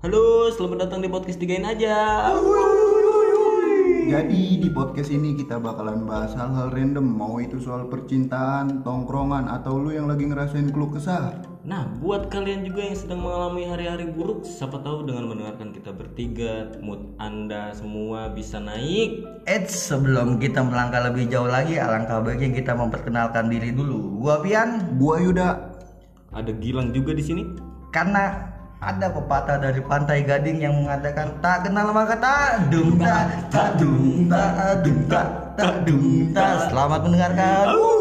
Halo, selamat datang di podcast Digain aja. Jadi di podcast ini kita bakalan bahas hal-hal random Mau itu soal percintaan, tongkrongan, atau lu yang lagi ngerasain keluh kesah Nah, buat kalian juga yang sedang mengalami hari-hari buruk, siapa tahu dengan mendengarkan kita bertiga, mood Anda semua bisa naik. Eits, sebelum kita melangkah lebih jauh lagi, alangkah baiknya kita memperkenalkan diri dulu. Gua Pian, Gua Yuda Ada Gilang juga di sini. karena ada pepatah dari Pantai Gading yang mengatakan tak kenal maka tak dung tak tak dung tak dung tak tak dung tak. Selamat mendengarkan.